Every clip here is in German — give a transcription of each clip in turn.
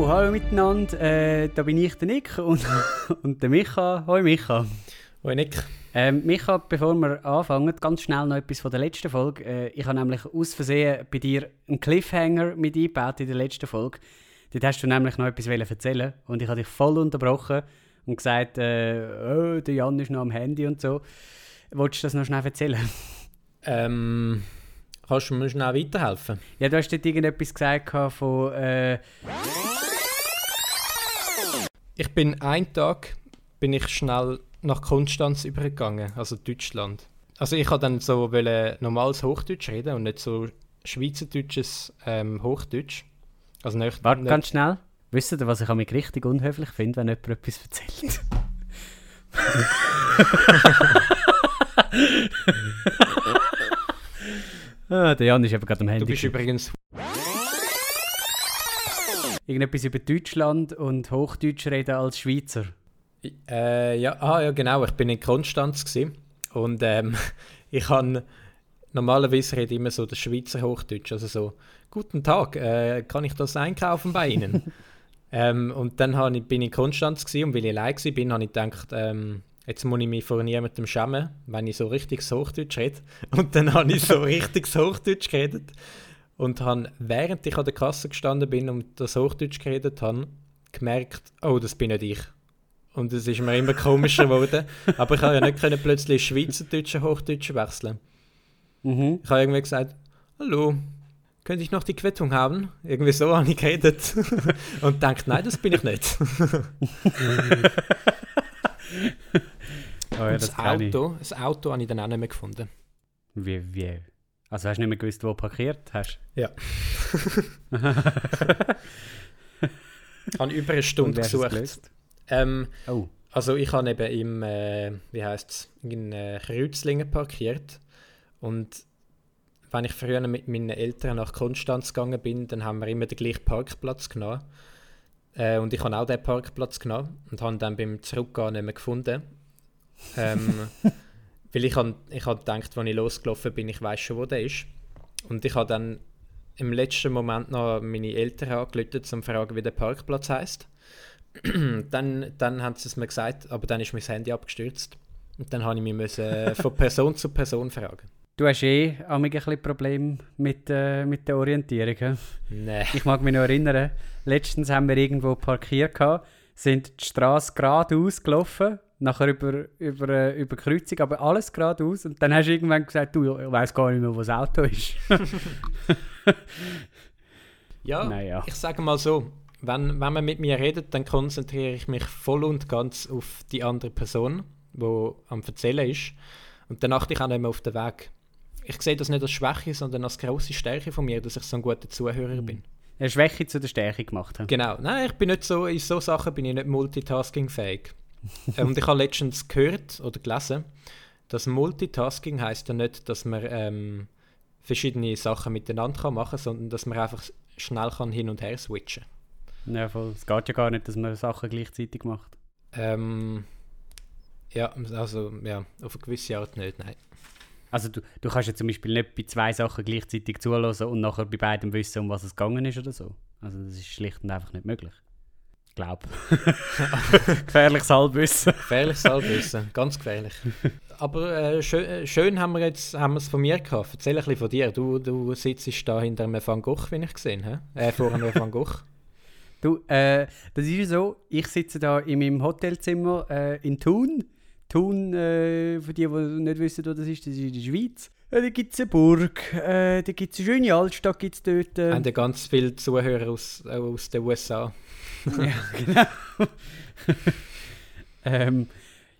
So, hallo miteinander. Äh, da bin ich, der Nick und, und der Micha. Hoi Micha. Hoi Nick. Ähm, Micha, bevor wir anfangen, ganz schnell noch etwas von der letzten Folge. Äh, ich habe nämlich aus Versehen bei dir einen Cliffhanger mit eingebaut in der letzten Folge. Dort hast du nämlich noch etwas erzählen und ich habe dich voll unterbrochen und gesagt, äh, oh, der Jan ist noch am Handy und so. Wolltest du das noch schnell erzählen? Ähm, kannst du mir schnell weiterhelfen? Ja, du hast dort irgendetwas gesagt von... Äh ich bin einen Tag bin ich schnell nach Konstanz übergegangen, also Deutschland. Also ich wollte dann so wollen normales Hochdeutsch reden und nicht so schweizerdeutsches ähm, Hochdeutsch. Also nicht, Warte nicht ganz schnell. Wisst ihr, was ich mich richtig unhöflich finde, wenn jemand etwas erzählt? ah, der Jan ist eben gerade am Handy. Du bist übrigens... Irgendetwas über Deutschland und Hochdeutsch reden als Schweizer. Äh, ja, ah, ja, genau. Ich bin in Konstanz gewesen. und ähm, ich habe normalerweise rede ich immer so das Schweizer Hochdeutsch, also so Guten Tag, äh, kann ich das einkaufen bei Ihnen? ähm, und dann ich, bin ich in Konstanz gewesen, und weil ich allein war, habe ich gedacht, ähm, jetzt muss ich mich vor niemandem schämen, wenn ich so richtig Hochdeutsch rede. Und dann habe ich so richtig Hochdeutsch geredet und habe, während ich an der Kasse gestanden bin und das Hochdeutsch geredet habe, gemerkt, oh, das bin nicht ich. Und es ist mir immer komischer geworden. Aber ich habe ja nicht können plötzlich Schweizerdeutsch und Hochdeutsch wechseln. Mhm. Ich habe irgendwie gesagt, hallo, könnte ich noch die Quittung haben? Irgendwie so habe ich geredet. und denkt, nein, das bin ich nicht. oh ja, das, das Auto, das Auto habe ich dann auch nicht mehr gefunden. Wie, wie? Also hast du nicht mehr gewusst, wo du parkiert hast? Ja. ich habe über eine Stunde gesucht. Ähm, oh. Also ich habe eben im, äh, wie heißt in äh, Kreuzlingen parkiert und wenn ich früher mit meinen Eltern nach Konstanz gegangen bin, dann haben wir immer den gleichen Parkplatz genommen. Äh, und ich habe auch den Parkplatz genommen und habe dann beim Zurückgehen nicht mehr gefunden. Ähm, weil ich habe ich hab gedacht, als ich losgelaufen bin, ich weiß schon, wo der ist. Und ich habe dann im letzten Moment noch meine Eltern angerufen, um zu fragen, wie der Parkplatz heißt. dann, dann haben sie es mir gesagt, aber dann ist mein Handy abgestürzt. Und dann habe ich mich müssen von Person zu Person fragen. Du hast eh ein bisschen Problem mit, äh, mit der Orientierung. Nein. Ich mag mich noch erinnern, letztens haben wir irgendwo parkiert, gehabt, sind die Straße geradeaus gelaufen, nachher über, über, äh, über Kreuzung, aber alles geradeaus. Und dann hast du irgendwann gesagt, du, ich weiß gar nicht mehr, wo das Auto ist. ja, naja. ich sage mal so, wenn, wenn man mit mir redet, dann konzentriere ich mich voll und ganz auf die andere Person, die am Erzählen ist. Und dann achte ich auch nicht mehr auf den Weg. Ich sehe das nicht als Schwäche, sondern als große Stärke von mir, dass ich so ein guter Zuhörer bin. Eine Schwäche zu der Stärke gemacht. He? Genau. Nein, ich bin nicht so, in so Sachen bin ich nicht multitaskingfähig. Äh, und ich habe letztens gehört oder gelesen, dass Multitasking heißt ja nicht, dass man ähm, verschiedene Sachen miteinander machen kann, sondern dass man einfach schnell kann hin und her switchen kann. Ja, voll. Es geht ja gar nicht, dass man Sachen gleichzeitig macht. Ähm, ja, also ja, auf eine gewisse Art nicht, nein. Also du, du kannst ja zum Beispiel nicht bei zwei Sachen gleichzeitig zulassen und nachher bei beidem wissen, um was es gegangen ist oder so. Also das ist schlicht und einfach nicht möglich. Ich glaube. gefährliches Halbwissen. gefährliches Halbwissen, ganz gefährlich. Aber äh, schön, schön, haben wir jetzt haben wir es von mir gehabt. Erzähl ein bisschen von dir. Du, du sitzt da hinter einem Van Gogh, wie ich gesehen habe. Äh, vor einem Van Gogh. Du, äh, das ist so, ich sitze da in meinem Hotelzimmer äh, in Thun. Thun, äh, für die, die nicht wissen, wo das ist, das ist in der Schweiz. Äh, da gibt es eine Burg, äh, da gibt es eine schöne Altstadt gibt's dort. Äh. Haben ganz viele Zuhörer aus, äh, aus den USA. Ja, genau. ähm,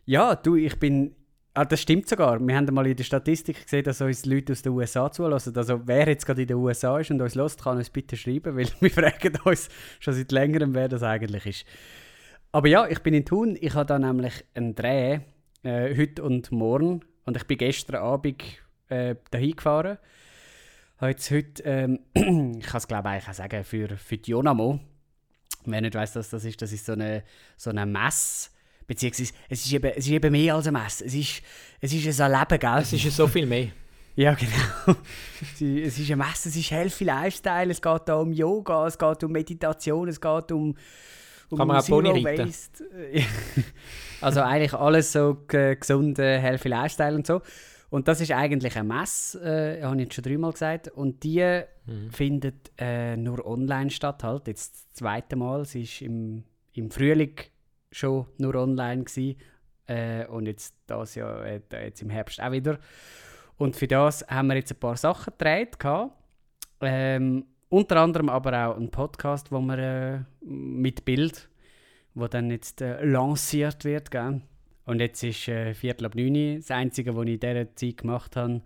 ja, du, ich bin Ah, das stimmt sogar. Wir haben mal in der Statistik gesehen, dass uns Leute aus den USA zulassen. Also wer jetzt gerade in den USA ist und uns lässt, kann uns bitte schreiben, weil wir fragen uns schon seit längerem, wer das eigentlich ist. Aber ja, ich bin in Thun. Ich habe da nämlich einen Dreh äh, heute und morgen und ich bin gestern Abend äh, dahin gefahren. Habe jetzt heute, ähm, ich kann es glaube ich auch sagen, für, für die Jonamo. Wer nicht weiß, was das ist, das ist so eine, so eine Messe Beziehungsweise, es ist eben, es ist eben mehr als ein Mess. Es ist, es ist ein Leben, gell? Es ist so viel mehr. Ja, genau. es ist eine Messe, es ist Healthy Lifestyle, es geht da um Yoga, es geht um Meditation, es geht um, um Kann man auch Zero Waste. also eigentlich alles so gesunde Healthy Lifestyle und so. Und das ist eigentlich eine Messe, äh, habe ich jetzt schon dreimal gesagt. Und die mhm. findet äh, nur online statt, halt. Jetzt das zweite Mal. Sie war im, im Frühling schon nur online. Gewesen, äh, und jetzt das Jahr, äh, jetzt im Herbst auch wieder. Und für das haben wir jetzt ein paar Sachen gedreht. Ähm, unter anderem aber auch einen Podcast, wo wir äh, mit Bild, wo dann jetzt äh, lanciert wird. Gell? Und jetzt ist äh, Viertel ab neun. Das Einzige, was ich in dieser Zeit gemacht habe,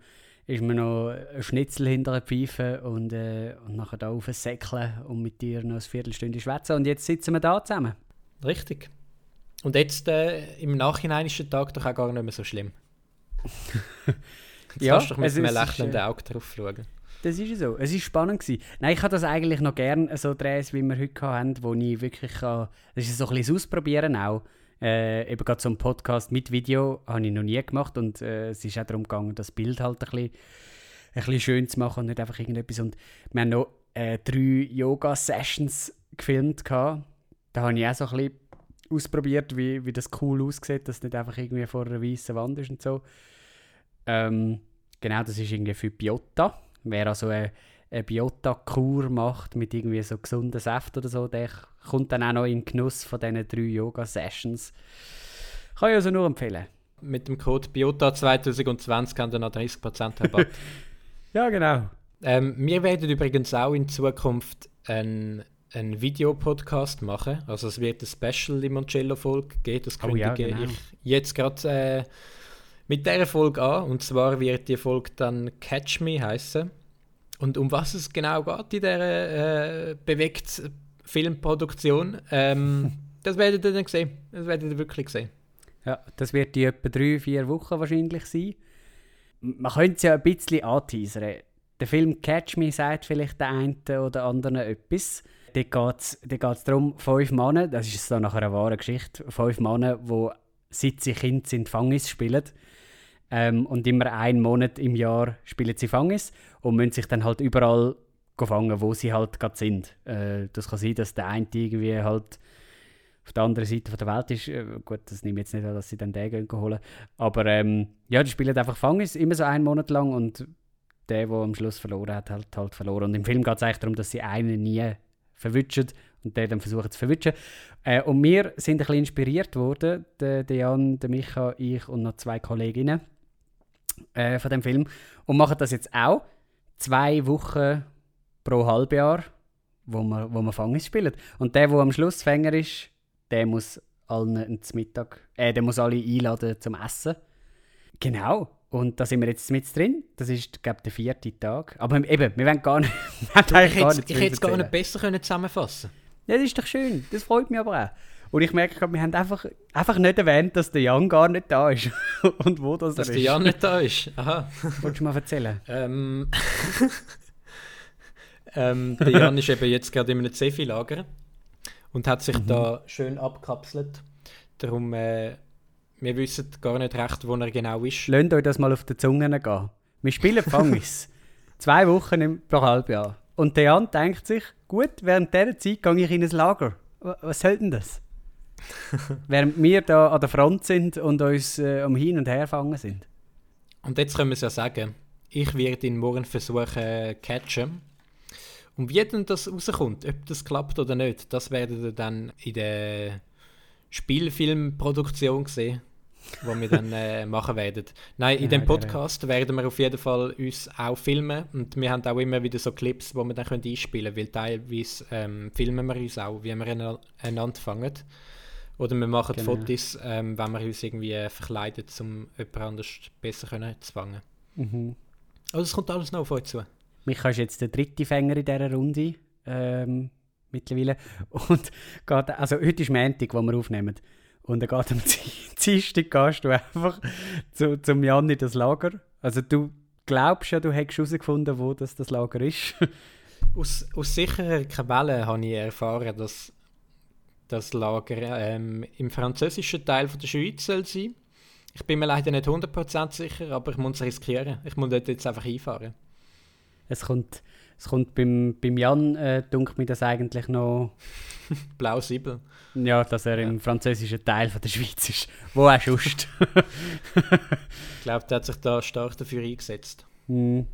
ist mir noch ein Schnitzel hinter der Pfeife und, äh, und nachher da auf Säckeln und mit dir noch ein Viertelstunde schwätzen. Und jetzt sitzen wir da zusammen. Richtig. Und jetzt äh, im Nachhinein ist der Tag doch auch gar nicht mehr so schlimm. Jetzt ja, kannst du doch mit einem lächelnden äh, Auge drauf schauen. Das ist so. Es war spannend. Gewesen. Nein, ich habe das eigentlich noch gerne so Drehs, wie wir heute haben, wo ich wirklich kann, das ist so ein bisschen Ausprobieren auch. Äh, eben gerade so einen Podcast mit Video habe ich noch nie gemacht und äh, es ist auch darum gegangen, das Bild halt ein bisschen, ein bisschen schön zu machen und nicht einfach irgendetwas. Und wir haben noch äh, drei Yoga-Sessions gefilmt. Gehabt. Da habe ich auch so ein bisschen ausprobiert, wie, wie das cool aussieht, dass es nicht einfach irgendwie vor einer weißen Wand ist und so. Ähm, genau, das ist irgendwie für Biota. Wer also eine, eine Biota-Kur macht mit irgendwie so gesunden Säften oder so, der kommt dann auch noch in den Genuss von diesen drei Yoga-Sessions. Kann ich also nur empfehlen. Mit dem Code Biota 2020 haben wir noch 30% Rabatt. ja, genau. Ähm, wir werden übrigens auch in Zukunft einen, einen Videopodcast machen. Also es wird ein Special Limoncello-Folge geben. Das kündige oh ja, genau. ich jetzt gerade äh, mit dieser Folge an. Und zwar wird die Folge dann Catch Me heißen. Und um was es genau geht in dieser äh, bewegt Filmproduktion, ähm, das werdet ihr dann sehen. Das werdet ihr wirklich sehen. Ja, das wird die etwa drei, vier Wochen wahrscheinlich sein. Man könnte es ja ein bisschen anteasern. Der Film Catch Me sagt vielleicht der einen oder anderen etwas. Dort geht es darum, fünf Männer, das ist so nach einer wahren Geschichte, fünf Männer, die seit sie Kind sind, Fangis spielen. Ähm, und immer einen Monat im Jahr spielen sie Fangis und müssen sich dann halt überall fangen, wo sie halt gerade sind. Äh, das kann sein, dass der eine irgendwie halt auf der anderen Seite der Welt ist. Äh, gut, das nehme ich jetzt nicht an, dass sie dann den gehen holen. Aber ähm, ja, die spielen einfach Fangis, immer so einen Monat lang und der, der am Schluss verloren hat, hat halt verloren. Und im Film geht es eigentlich darum, dass sie einen nie verwutschen und der dann versucht zu verwutschen. Äh, und wir sind ein bisschen inspiriert worden, der Jan, der Micha, ich und noch zwei Kolleginnen äh, von dem Film und machen das jetzt auch zwei Wochen pro Halbjahr, wo man, wo man Fangis spielt. Und der, der am Schluss Fänger ist, der muss allen zum Mittag, äh, der muss alle einladen zum Essen. Genau. Und da sind wir jetzt mit drin. Das ist, glaube ich, der vierte Tag. Aber eben, wir wollen gar nicht. ich hätte es gar nicht besser können zusammenfassen Ja, das ist doch schön. Das freut mich aber auch. Und ich merke gerade, wir haben einfach, einfach nicht erwähnt, dass der Jan gar nicht da ist. Und wo das dass ist. Dass der Jan nicht da ist? Aha. Wolltest du mal erzählen? Ähm, ähm, der Jan ist eben jetzt gerade in einem Zefi-Lager und hat sich mhm. da schön abkapselt. Darum, äh, wir wissen gar nicht recht, wo er genau ist. Lasst euch das mal auf die Zunge gehen. Wir spielen Fangis. Zwei Wochen im, pro Halbjahr. Und der Jan denkt sich, gut, während dieser Zeit gehe ich in ein Lager. Was soll denn das? Während wir da an der Front sind und uns äh, um Hin- und Herfangen sind. Und jetzt können wir es ja sagen, ich werde ihn morgen versuchen äh, catchen. Und wie denn das rauskommt, ob das klappt oder nicht, das werdet ihr dann in der Spielfilmproduktion sehen, wo wir dann äh, machen werden. Nein, in dem Podcast werden wir auf jeden Fall uns auch filmen und wir haben auch immer wieder so Clips, wo wir dann einspielen können, weil teilweise ähm, filmen wir uns auch, wie wir einander fangen. Oder wir machen genau. Fotos, ähm, wenn wir uns irgendwie verkleiden, um jemand anders besser können zu fangen. Mhm. Also es kommt alles noch auf euch zu. Micha ist jetzt der dritte Fänger in dieser Runde ähm, mittlerweile. Und geht, also heute ist Montag, wo wir aufnehmen. Und er geht am Dienstag gehst du einfach zu, zum Jan in das Lager. Also du glaubst ja, du hättest herausgefunden, wo das, das Lager ist. aus, aus sicherer Quelle habe ich erfahren, dass das Lager ähm, im französischen Teil von der Schweiz soll sein. Ich bin mir leider nicht 100% sicher, aber ich muss es riskieren. Ich muss dort jetzt einfach einfahren. Es kommt, es kommt beim, beim Jan, äh, dunkelt mir das eigentlich noch... Plausibel. Ja, dass er ja. im französischen Teil von der Schweiz ist. Wo auch schust. ich glaube, der hat sich da stark dafür eingesetzt. Hm.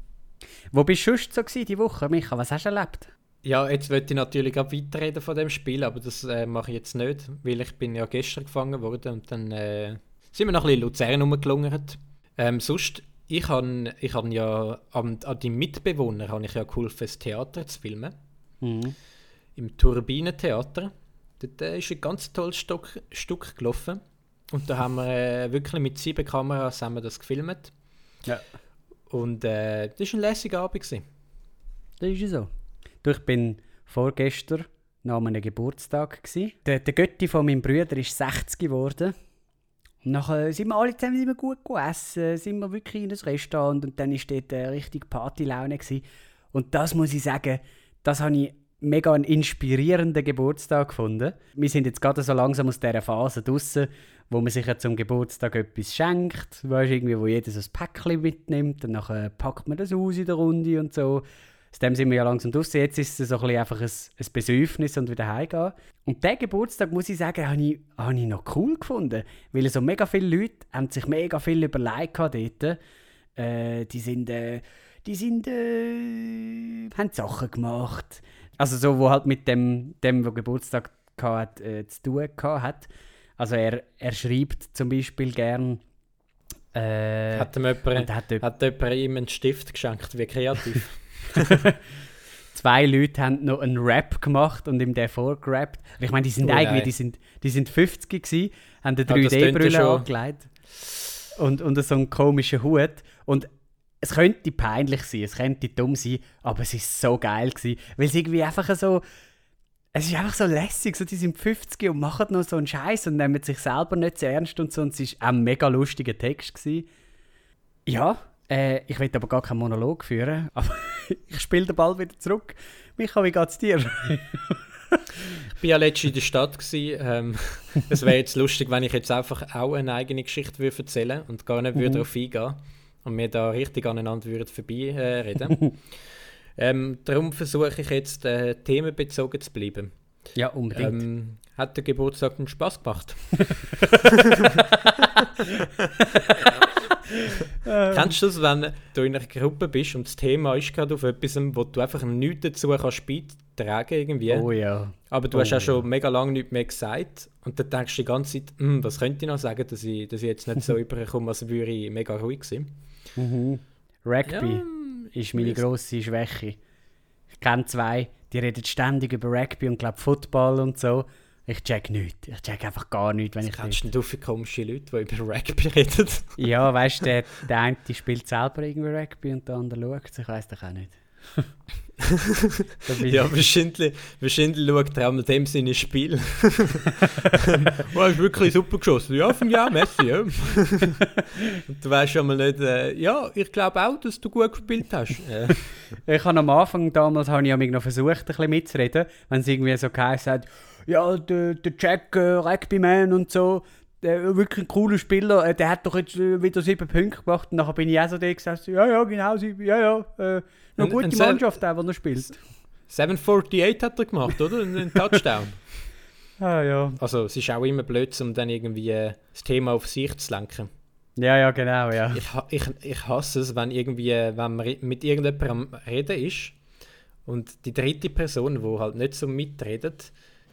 Wo bist du sonst so gewesen, die Woche, Micha? Was hast du erlebt? Ja, jetzt wollte ich natürlich auch weiterreden von dem Spiel, aber das äh, mache ich jetzt nicht, weil ich bin ja gestern gefangen worden und dann äh, sind wir noch ein bisschen Luzern rumgelungert. Ähm, sonst, ich habe ich hab ja an, an die Mitbewohner habe ich ja geholfen, das Theater zu filmen. Mhm. Im Turbinentheater. Dort äh, ist ein ganz tolles Stück, Stück gelaufen. Und da haben wir äh, wirklich mit sieben Kameras haben wir das gefilmt. Ja. Und äh, das war ein lässiger Abend. Gewesen. Das ist so. Du, ich bin vorgestern nach einem Geburtstag. Der, der Götti von meinem Bruder ist 60 geworden. Und nachher sind wir alle zusammen sind wir gut gegessen, sind wir wirklich in ein Restaurant und dann war dort eine richtig Partylaune. Gewesen. Und das muss ich sagen, das habe ich mega einen inspirierenden Geburtstag gefunden. Wir sind jetzt gerade so langsam aus dieser Phase draußen, wo man sich ja zum Geburtstag etwas schenkt, weißt, irgendwie, wo jeder so ein Päckchen mitnimmt und dann packt man das aus in der Runde und so. Aus dem sind wir ja langsam draußen. Jetzt ist es so ein einfach ein, ein Besäufnis und wieder heimgehen. Und diesen Geburtstag, muss ich sagen, habe ich, habe ich noch cool gefunden. Weil so mega viele Leute haben sich mega viel überlegt dort. Äh, die sind, äh, die sind, äh, haben Sachen gemacht. Also so, wo halt mit dem, dem der Geburtstag hat, äh, zu tun hat. Also er, er schreibt zum Beispiel gern. Äh, hat ihm jemand, hat, hat jemand ihm einen Stift geschenkt, wie kreativ. Zwei Leute haben noch einen Rap gemacht und ihm den vorgerappt. Ich meine, die sind oh, eigentlich, die sind, die sind 50 gewesen, haben eine 3D-Brille angelegt und, und so einen komischen Hut. Und es könnte peinlich sein, es könnte dumm sein, aber es ist so geil gewesen, weil es irgendwie einfach so, es ist einfach so lässig, so die sind 50 und machen noch so einen Scheiß und nehmen sich selber nicht zu ernst und so und es war ein mega lustiger Text gewesen. Ja, äh, ich will aber gar keinen Monolog führen, aber ich spiele den Ball wieder zurück. Micha, wie geht's dir? ich war ja letztens in der Stadt. Ähm, es wäre jetzt lustig, wenn ich jetzt einfach auch eine eigene Geschichte würde erzählen und gar nicht mhm. würde darauf eingehen und wir da richtig aneinander würden vorbei äh, reden. ähm, darum versuche ich jetzt äh, themenbezogen zu bleiben. Ja, unbedingt. Ähm, hat der Geburtstag einen Spaß gemacht? Kennst du das, wenn du in einer Gruppe bist und das Thema ist gerade auf etwas, wo du einfach nichts dazu kannst beitragen irgendwie. Oh ja. Aber du oh, hast ja schon mega lange nichts mehr gesagt und dann denkst du die ganze Zeit, hm, was könnte ich noch sagen, dass ich, dass ich jetzt nicht so überkomme, als würde ich mega ruhig sein. Mhm. Rugby ja, ist meine grosse Schwäche. Ich kenne zwei, die reden ständig über Rugby und glaube Football und so. Ich check nichts. Ich check einfach gar nichts, wenn Was ich kennst nicht... du für komische Leute, die über Rugby reden? ja, weißt du, der, der eine spielt selber irgendwie Rugby und der andere schaut Ich weiß doch auch nicht. ja, wahrscheinlich, wahrscheinlich schaut er auch mit dem Sinne Spiel. oh, ist wirklich super geschossen. Ja, ich auch, Messi. Ja. Und du weißt schon mal nicht, äh, ja, ich glaube auch, dass du gut gespielt hast. ich habe am Anfang damals habe ich noch versucht, ein bisschen mitzureden, wenn es irgendwie so geheißen hat, ja, der, der Jack äh, Rugbyman und so, der wirklich ein cooler Spieler, äh, der hat doch jetzt äh, wieder sieben Punkte gemacht. Und nachher bin ich auch so der gesagt, ja, ja, genau, sieben, ja, ja, äh, eine gute ein, Mannschaft, auch, die er spielt. 748 hat er gemacht, oder? Ein Touchdown. ah, ja. Also, es ist auch immer blöd, um dann irgendwie äh, das Thema auf sich zu lenken. Ja, ja, genau, ja. Ich, ich, ich hasse es, wenn irgendwie, äh, wenn man mit irgendjemandem am Reden ist und die dritte Person, die halt nicht so mitredet,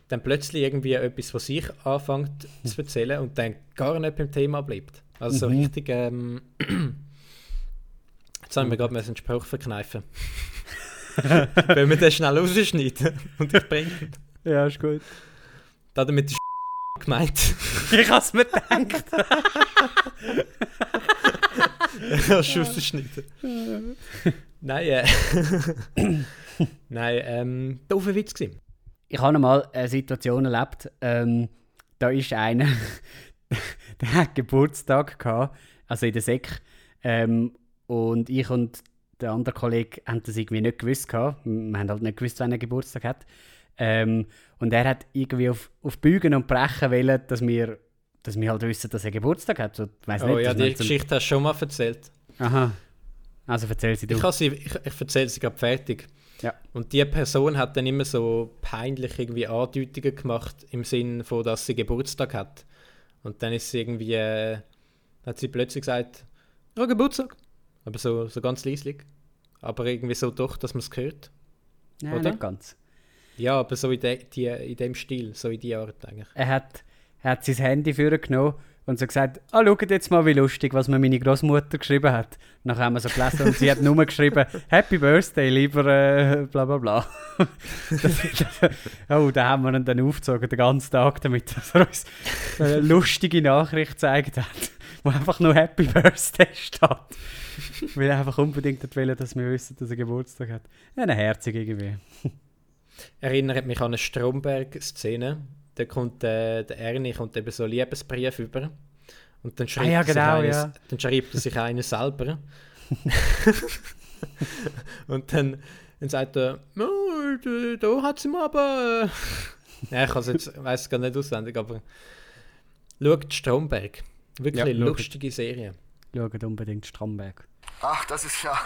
dann plötzlich irgendwie etwas von sich anfängt zu erzählen und dann gar nicht beim Thema bleibt. Also so mhm. richtig. Ähm, jetzt haben wir gerade einen Spruch verkneifen. Wenn wir den schnell rausschneiden und ich bringe Ja, ist gut. Damit ist gemeint. ich habe es mir gedacht. ich habe es rausschneiden. Nein, äh. Nein, ähm, doofer Witz gewesen ich habe mal eine Situation erlebt, ähm, da ist einer, der hat Geburtstag gehabt, also in der Sek, ähm, und ich und der andere Kollege haben das irgendwie nicht gewusst gehabt. Wir haben halt nicht gewusst, wann er Geburtstag hat. Ähm, und er hat irgendwie auf, auf Bügen und Brechen wollen, dass wir, dass wir halt wissen, dass er Geburtstag hat. So, weiss Oh nicht, ja, die Geschichte hast du schon mal erzählt. Aha. Also erzähl sie du. Ich, sie, ich, ich erzähle sie gerade fertig. Ja. Und die Person hat dann immer so peinlich irgendwie Andeutungen gemacht, im Sinn von, dass sie Geburtstag hat. Und dann ist sie irgendwie, äh, hat sie plötzlich gesagt, ja, Geburtstag. Aber so, so ganz leislich. Aber irgendwie so doch, dass man es hört. Nein, oder? nicht ganz. Ja, aber so in, de, die, in dem Stil, so in die Art eigentlich. Er hat, er hat sein Handy vorgenommen und so gesagt, ah, schaut jetzt mal, wie lustig, was mir meine Großmutter geschrieben hat. Nachher haben wir so gelesen und sie hat nur geschrieben, Happy Birthday, lieber äh, bla bla bla. oh, da haben wir ihn dann aufgezogen, den ganzen Tag damit, er uns eine lustige Nachricht gezeigt hat, wo einfach nur Happy Birthday steht. Weil er einfach unbedingt wollte, dass wir wissen, dass er Geburtstag hat. Eine Herzig irgendwie. Erinnert mich an eine Stromberg-Szene. Da kommt äh, der Ernie kommt eben so einen Liebesbrief über. Und dann schreibt, Ah ja, er sich genau, eines, ja. dann schreibt er sich einen selber. und dann, dann sagt er, oh, da, da hat sie mir aber. Äh. ja, ich weiß jetzt weiß gar nicht auswendig, aber schaut Stromberg. Wirklich Ja, eine schaut. lustige Serie. Schaut unbedingt Stromberg. Ach, das ist ja.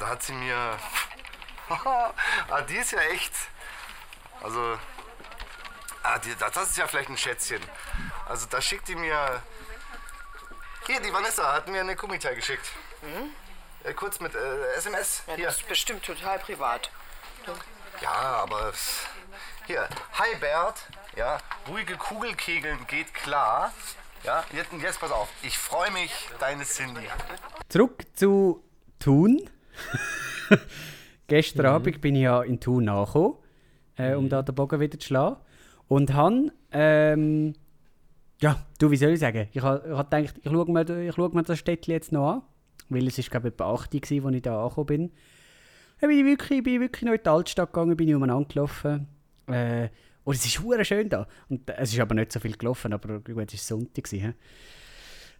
Da hat sie mir. ah, die ist ja echt. Also. Ah, die, das das ist ja vielleicht ein Schätzchen. Also, da schickt die mir. Hier, die Vanessa hat mir eine Kumita geschickt. Äh, kurz mit äh, SMS. Ja, Hier. das ist bestimmt total privat. Ja, aber. es- Hier. Hi Bert. Ja, ruhige Kugelkegeln geht klar. Ja, jetzt, jetzt pass auf. Ich freue mich, deine Cindy. Zurück zu Thun. Gestern Abend bin ich ja in Thun angekommen, äh, um da den Bogen wieder zu schlagen. Und han ähm, ja, du, wie soll ich sagen? Ich habe hab gedacht, ich schaue mir, ich schau mir das Städtchen jetzt noch an. Weil es ist, glaube ich, etwa 8 Uhr, gewesen, als ich da angekommen bin. Dann bin ich wirklich, bin ich wirklich noch in die Altstadt gegangen, bin ich umeinander gelaufen. Äh, und es ist hure schön da. Und es ist aber nicht so viel gelaufen, aber gut, es war Sonntag. gewesen,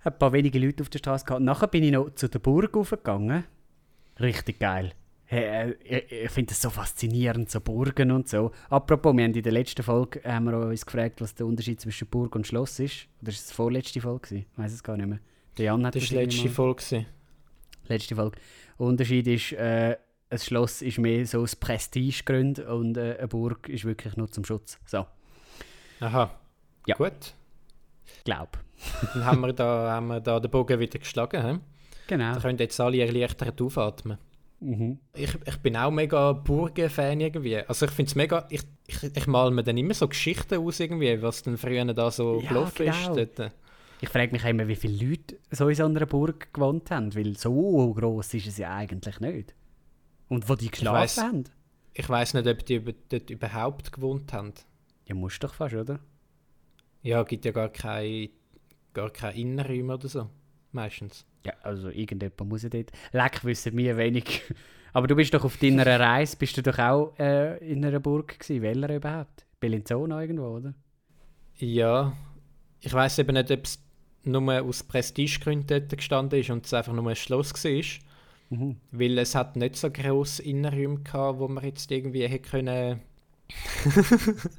ein paar wenige Leute auf der Straße gehabt. Nachher bin ich noch zu der Burg aufgegangen. Richtig geil. Hey, äh, ich finde das so faszinierend, so Burgen und so. Apropos, wir haben in der letzten Folge haben wir uns gefragt, was der Unterschied zwischen Burg und Schloss ist. Oder ist es die vorletzte Folge? Ich weiß es gar nicht mehr. Der Jan hat Das war die letzte Folge. gewesen. letzte Folge. Der Unterschied ist, äh, ein Schloss ist mehr so aus Prestigegründen und äh, eine Burg ist wirklich nur zum Schutz. So, Aha. Ja. Gut. glaub. Dann haben wir, da, haben wir da den Bogen wieder geschlagen. He? Genau. Da können jetzt alle erleichtert aufatmen. Mhm. Ich, ich bin auch mega Burgen-Fan irgendwie. Also ich finde es mega... Ich, ich, ich mal mir dann immer so Geschichten aus irgendwie, was dann früher da so Ja, gelaufen genau. ist. Dort. Ich frage mich immer, wie viele Leute so in so einer Burg gewohnt haben, weil so groß ist es ja eigentlich nicht. Und wo die geschlafen weiss. haben? Ich weiß nicht, ob die über, dort überhaupt gewohnt haben. Ja, musst doch fast, oder? Ja, gibt ja gar keine gar keine Innenräume oder so. Meistens. Ja, also irgendjemand muss ja dort. Leck wissen wir wenig. Aber du bist doch auf deiner Reise, bist du doch auch äh, in einer Burg gewesen. Welcher überhaupt? Bellinzona irgendwo, oder? Ja. Ich weiß eben nicht, ob es nur aus Prestigegründen dort gestanden ist und es einfach nur ein Schloss war. Mhm. Weil es hat nicht so grosse Innenräume gehabt, wo man jetzt irgendwie hätte können.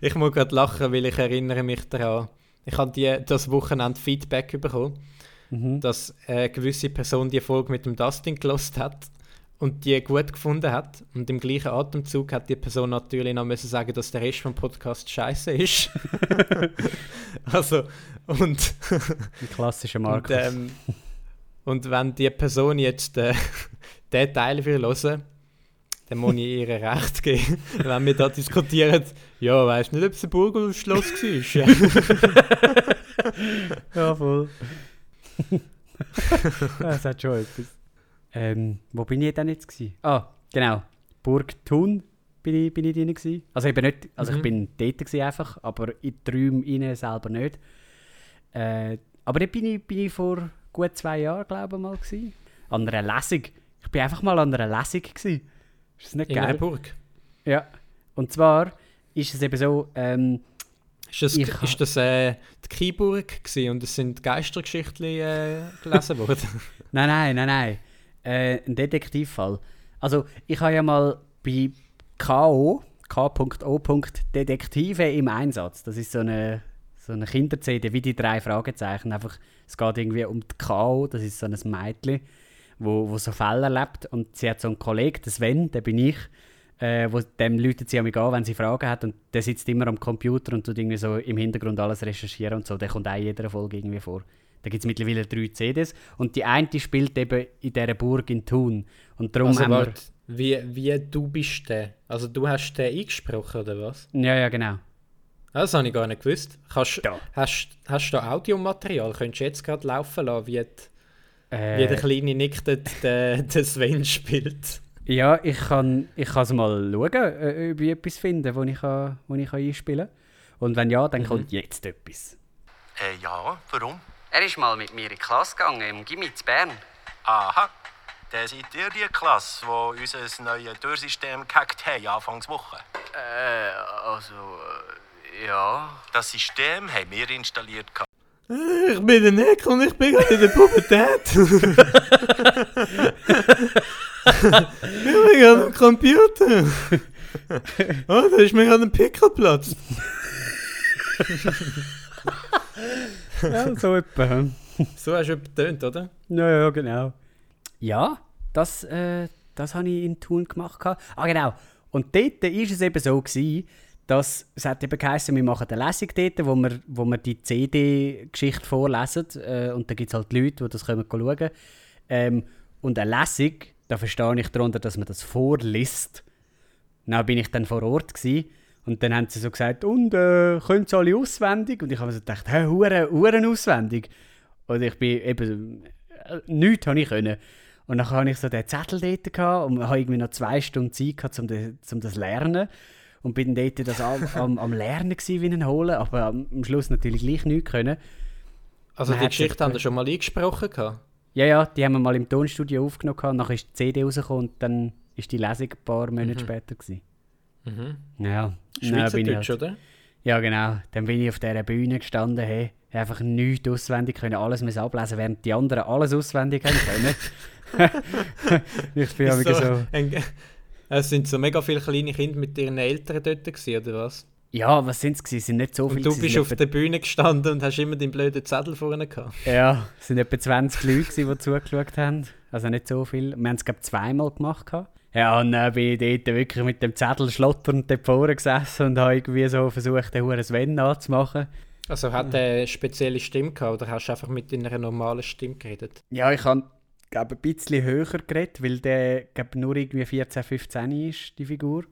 ich muss gerade lachen, weil ich erinnere mich daran. Ich habe die, das Wochenende Feedback bekommen, Mhm. dass eine gewisse Person die Folge mit dem Dustin gelost hat und die gut gefunden hat. Und im gleichen Atemzug hat die Person natürlich noch müssen sagen, dass der Rest vom Podcast scheiße ist. also, und Ein klassischer und, Markus. ähm, und wenn die Person jetzt äh, den Teil will hören, dann muss ich ihr recht geben. wenn wir da diskutieren, ja, weißt nicht, ob es ein Burg oder ein Schloss war. ja, voll. das hat schon etwas. Ähm, wo bin ich denn jetzt? Gewesen? Ah, genau. Burg Thun bin ich, bin ich drin. Gewesen. Also, eben nicht, also ich Mhm. bin dort gewesen einfach, aber in die Räume selber nicht. Äh, aber dort bin ich, bin ich vor gut zwei Jahren, glaube ich, mal. Gewesen. An einer Lesung. Ich bin einfach mal an einer Lesung. Gewesen. Ist das nicht In einer geil? Burg. Ja. Und zwar ist es eben so, ähm, Ist das, Ich ist das äh, die Kieburg gewesen und es sind Geistergeschichten äh, gelesen worden? Nein, nein, nein, nein. Äh, ein Detektivfall. Also, ich habe ja mal bei K.O., K.O. Detektive im Einsatz. Das ist so eine, so eine Kinder-CD, wie die drei Fragezeichen. Einfach, es geht irgendwie um die K.O., das ist so ein Mädchen, wo, wo so Fälle erlebt. Und sie hat so einen Kollegen, den Sven, der bin ich, äh, wo, dem läutet sie an wenn sie Fragen hat. Und der sitzt immer am Computer und tut irgendwie so im Hintergrund alles recherchieren und so. Der kommt auch in jeder Folge irgendwie vor. Da gibt es mittlerweile drei CDs. Und die eine spielt eben in dieser Burg in Thun. Und darum Also haben wir... warte, wie, wie du bist der? Also du hast den eingesprochen, oder was? Ja, ja, genau. Das habe ich gar nicht gewusst. Kannst, Ja. hast, hast du da Audiomaterial? Könntest du jetzt gerade laufen lassen, wie, die, Äh, wie der kleine Nick den, den Sven spielt? Ja, ich kann ich es mal schauen, äh, ob ich etwas finde, wo ich, kann, wo ich kann einspielen kann. Und wenn ja, dann kommt jetzt etwas. Äh, ja, warum? Er ist mal mit mir in die Klasse gegangen, im Gimmi zu Bern. Aha, dann seid ihr die Klasse, die unser neues Türsystem gehackt haben, Anfangswoche. Äh, also, ja. Das System haben wir installiert. gehabt. Ich bin der Nick und ich bin gerade in der Pubertät. ich bin gerade am Computer. Oh, da ist mir gerade ein Pickelplatz. Ja, so etwa. So hast du betont, oder? Ja, ja, genau. Ja, das, äh, das habe ich in Thun gemacht. Ah, genau. Und dort war es eben so, gewesen, dass es hat eben geheißen, wir machen eine Lesung dort, wo wir, wo wir die CD-Geschichte vorlesen. Äh, und da gibt es halt Leute, die das können schauen ähm, Und eine Lesung, da verstehe ich darunter, dass man das vorliest. Dann bin ich dann vor Ort gewesen, und dann haben sie so gesagt, und äh, können sie alle auswendig? Und ich habe so gedacht, hä, hure, hure auswendig. Und ich bin eben, äh, nichts habe ich können. Und dann hatte ich so den Zettel dort gehabt und habe irgendwie noch zwei Stunden Zeit gehabt, um, de, um das zu lernen. Und bin dort das am, am, am Lernen gewesen, wie ein Holen, aber am, Schluss natürlich gleich nichts können. Also Man die Geschichte haben wir schon mal eingesprochen. Gehabt. Ja, ja, die haben wir mal im Tonstudio aufgenommen nachher ist die CD rausgekommen und dann ist die Lesung ein paar Monate später gewesen. Mhm. Ja, dann Schweizerdeutsch, halt- oder? Ja, genau. Dann bin ich auf dieser Bühne gestanden, hey, einfach nichts auswendig können, alles müssen ablesen, während die anderen alles auswendig haben können. ich bin so, so, so, ein, es sind so mega viele kleine Kinder mit ihren Eltern dort gewesen, oder was? Ja, was sind es gewesen? Es sind nicht so viele. Und du bist auf der Bühne gestanden und hast immer deinen blöden Zettel vorne gehabt. Ja, es sind etwa 20 Leute, gewesen, die zugeschaut haben. Also nicht so viel. Wir haben es, glaube ich, zweimal gemacht. Ja, und dann bin ich dort wirklich mit dem Zettel schlotternd dort vorne gesessen und habe irgendwie so versucht, den Huren Sven nachzumachen. Also hat er eine spezielle Stimme gehabt oder hast du einfach mit deiner normalen Stimme geredet? Ja, ich habe glaube ein bisschen höher geredet, weil der glaub, nur irgendwie 14, 15 ist, die Figur.